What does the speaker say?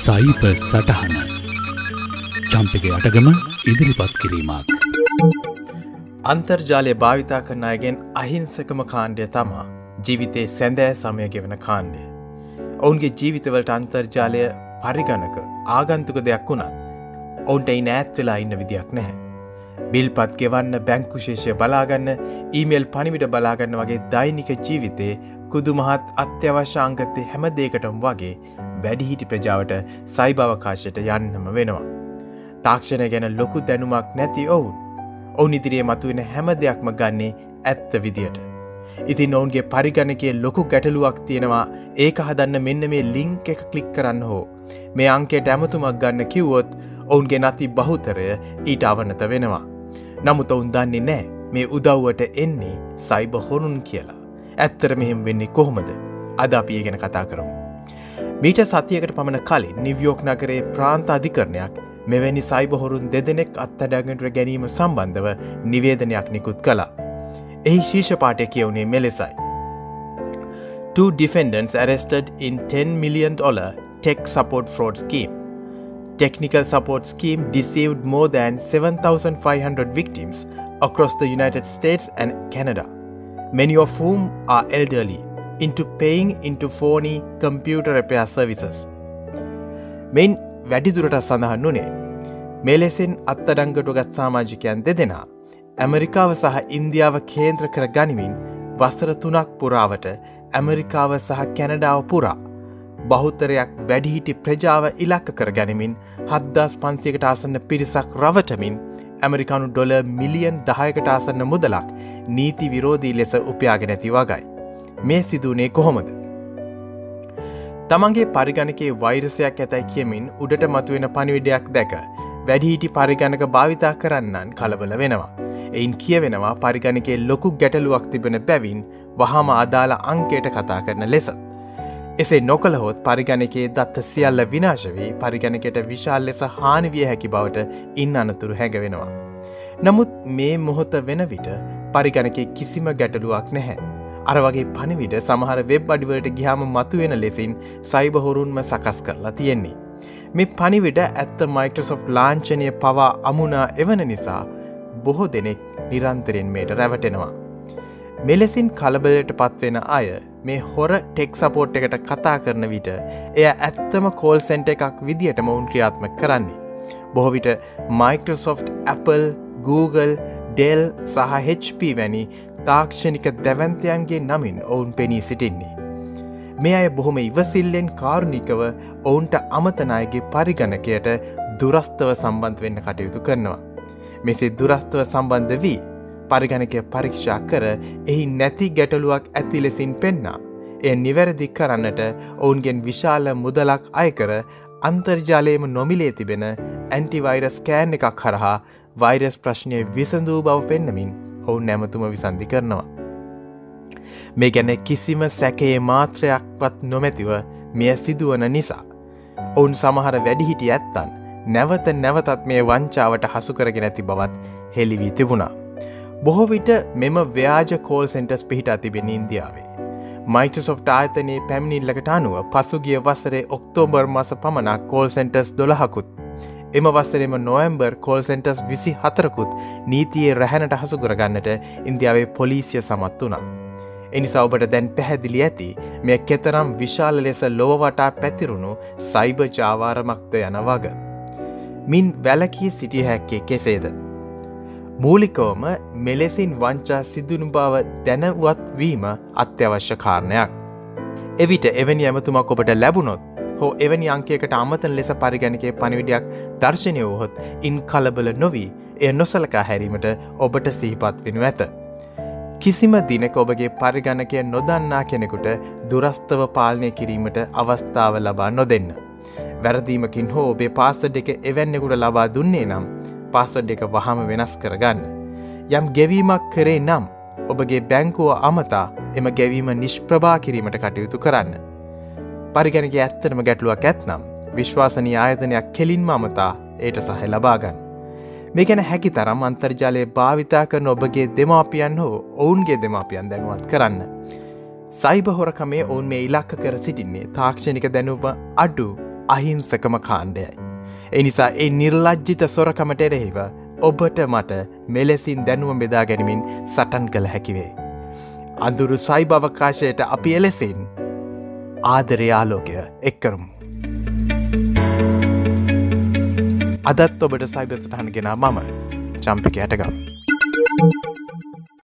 සයිප සටහන චම්පක අටගම ඉදිරිපත් කිරීමක් අන්තර්ජාලය භාවිතා කරන අයගෙන් අහිංසකම කාණ්ඩය තමා ජීවිතේ සැඳෑ සමය ගෙවන කාණ්ඩය. ඔවුන්ගේ ජීවිතවලට අන්තර්ජාලය පරිගණක ආගන්තුක දෙයක් වුණත් ඔවුන්ට එයි නෑත් වෙලා ඉන්න විදියක් නැහැ. බිල්පත් ගෙවන්න බැංකුශේෂය බලාගන්න ඊමේල් පනිවිට බලාගන්න වගේ දෛනික ජීවිතේ කුදු මහත් අත්‍යවශ්‍යාංගත්තය හැම දේකටම වගේ වැඩිහිටි ප්‍රජාවට සයිභවකාශයට යන්නම වෙනවා. තාක්ෂණ ගැන ලොකු දැනුමක් නැති ඔවුන්. ඔවුන් ඉදිරියේ මතුවෙන හැම දෙයක්ම ගන්නේ ඇත්ත විදියට. ඉතින් ඔවුන්ගේ පරිගණකේ ලොකු ගැටලුවක් තියෙනවා ඒක හදන්න මෙන්න මේ ලිංක් එක කලික් කරන්න හෝ. මේ අංකේ ඩැමතුමක් ගන්න කිව්වොත් ඔවුන්ගේ නති බහුතරය ඊට අවනත වෙනවා. නමුත් ඔවුන් දන්නේ නෑ මේ උදව්වට එන්නේ සයිබ හොරුන් කියලා. ඇත්තර මෙහෙම වෙන්නේ කොහොමද අද අපි ඒ ගැන කතා කරමු. මීට සතියකට පමණ කලින් නිවියෝක් නගරේ ප්‍රාන්ත අධිකරණයක් මෙවැනි සයිබහොරුන් දෙදෙනෙක් අත්තඩගට ගැනීම සම්බන්ධව නිවේදනයක් නිකුත් කලා. එහි ශීෂපාටය කියවුණේ මෙලෙසයි. Two defendants arrested in 10 million dollar tech support fraud scheme. Technical support scheme deceived more than 7,500 victims across the United States and Canada. many of whom are elderly, into paying into phony computer repair services. මෙන් වැඩිදුරට සඳහන් වනේ මෙලෙසෙන් අත්තඩංගටු ගත් සාමාජිකයන් දෙදෙනා ඇමරිකාව සහ ඉන්දියාව කේන්ද්‍ර කර ගනිමින් වසර තුනක් පුරාවට ඇමරිකාව සහ කැනඩාව පුරා බෞතරයක් වැඩිහිටි ප්‍රජාව ඉලක්ක කර ගැනමින් හද්දාස් පන්තියකට ආසන්න පිරිසක් රවටමින් ඇමරිකානු ඩොල මිලියන් දහයකට ආසන්න මුදලක් නීති විරෝධී ලෙස උපයාගෙන ඇති වගයි. මේ සිදුවනේ කොහොමද. තමන්ගේ පරිගණකේ වෛරසයක් ඇතැයි කියමින් උඩට මතුවෙන පනිවිඩයක් දැක වැඩිහිටි පරිගණක භාවිතා කරන්නන් කලබල වෙනවා. එයින් කියවෙනවා පරිගණකේ ලොකු ගැටලුවක් තිබෙන බැවින් වහම අදාළ අංකයට කතා කරන ලෙස. එසේ නොකළහොත් පරිගණකේ දත්ත සියල්ල විනාශවී පරිගණකට විශාල් ලෙස හානිවිය හැකි බවට ඉන්න අනතුරු හැඟවෙනවා. නමුත් මේ මොහොත වෙන විට පරිගණකේ කිසිම ගැටලුවක් නැහැ. අර වගේ පණවිඩ සමහර වෙබ් අඩිවලට ගිහාම මතුවෙන ලෙසින් සයිබහොරුන්ම සකස් කරලා තියෙන්නේ. මේ පනිවිඩ ඇත්ත මයිකෝසොෆ් ලාංචනය පවා අමුණා එවන නිසා බොහෝ දෙනෙක් නිරන්තරෙන් මේට රැවටෙනවා. මෙලෙසින් කලබලට පත්වෙන අය මේ හොර ටෙක් සපෝට් එකට කතා කරන විට එය ඇත්තම කෝල් සෙන්ට එකක් විදිහට මොවුන් ක්‍රියාත්ම කරන්නේ. බොහොවිට Microsoft, Apple, Google, ඩෙල් සහ HP වැනි තාක්ෂණික දැවන්තයන්ගේ නමින් ඔවුන් පෙනී සිටින්නේ. මේ අය බොහොම ඉවසිල්ලෙන් කාරුණිකව ඔවුන්ට අමතනයගේ පරිගණකයට දුරස්තව සම්බන්ධ වෙන්න කටයුතු කරනවා. මෙසේ දුරස්තව සම්බන්ධ වී පරිගණකය පරීක්ෂා කර එහි නැති ගැටලුවක් ඇති ලෙසින් පෙන්නා. එය නිවැරදි කරන්නට ඔවුන්ගෙන් විශාල මුදලක් අයකර අන්තර්ජාලයම නොමිලේ තිබෙන ඇන්ටිවෛරස් කෑන් එකක් හරහා වෛරස් ප්‍රශ්නය විසඳූ බව පෙන්නමින් ඔවුන් නැමතුම විසන්ධි කරනවා. මේ ගැන කිසිම සැකයේ මාත්‍රයක්වත් නොමැතිව මෙය සිදුවන නිසා. ඔවුන් සමහර වැඩිහිටි ඇත්තන් නැවත නැවතත් මේ වංචාවට හසුකරගෙන ඇති බවත් හෙළිවී තිබුණා. බොහෝ විට මෙම ව්‍යාජ කෝල් සෙන්ටස් පිහිට තිබෙන ඉන්දියාවේ. මයිකසොෆ්ට ආයතනයේ පැමිණිල්ලකට අනුව පසුගිය වසරේ ඔක්තෝබර් මස පමණක් කෝල් සෙන්ටස් දොළහකුත්. එම වස්සරෙම නොවම්බර් කෝල් සෙන්ටස් විසි හතරකුත් නීතියේ රැහැනට හසුකරගන්නට ඉන්දියාවේ පොලිසිය සමත් වනා. එනිසා ඔබට දැන් පැහැදිලි ඇති මෙය කෙතරම් විශාල ලෙස ලොවවටා පැතිරුණු සයිබ ජාවාරමක්ද යන වග. මින් වැලකී සිටිය හැක්කේ කෙසේද. මූලිකවම මෙලෙසින් වංචා සිදුනු බව දැනවත්වීම අත්‍යවශ්‍ය කාරණයක්. එවිට එවැනි ඇමතුමක් ඔබට ලැබුණොත් හෝ එවැනි අංකයකට අමතන ලෙස පරිගණකේ පණවිඩයක් දර්ශනය වූහොත් ඉන් කලබල නොවී එය නොසලකා හැරීමට ඔබට සිහිපත් වෙනු ඇත. කිසිම දිනක ඔබගේ පරිගණකය නොදන්නා කෙනෙකුට දුරස්තව පාලනය කිරීමට අවස්ථාව ලබා නොදෙන්න. වැරදීමකින් හෝ ඔබේ පාස්සඩ් එක එවැන්නෙකුට ලබා දුන්නේ නම් පාස්වඩ් එක වහම වෙනස් කරගන්න. යම් ගෙවීමක් කරේ නම් ඔබගේ බැංකුව අමතා එම ගැවීම නිෂ්ප්‍රභා කිරීමට කටයුතු කරන්න. පරිගැනක ඇත්තනම ගැටලුවක් ඇත්නම් විශ්වාසනී ආයතනයක් කෙලින්ම අමතා ඒට සහ ලබාගන්න. මේ ගැන හැකි තරම් අන්තර්ජාලය භාවිතා කරන ඔබගේ දෙමාපියන් හෝ ඔවුන්ගේ දෙමාපියන් දැනුවත් කරන්න. සයිබහොරකමේ ඔවුන් මේ ඉලක්ක කර සිටින්නේ තාක්ෂණික දැනුව අඩු අහිංසකම කාණ්ඩයයි. එනිසා ඒ නිර්ලජ්ජිත සොරකමට එරෙහිව ඔබට මට මෙලෙසින් දැනුව බෙදා ගැනීමින් සටන් කළ හැකිවේ. අඳුරු සයිභවකාශයට අපි එලෙසින් ආදරයාලෝකය එක්කරමු. අදත් ඔබට සයිබස්ටහන් ගෙන මම චම්පික ඇටගම්.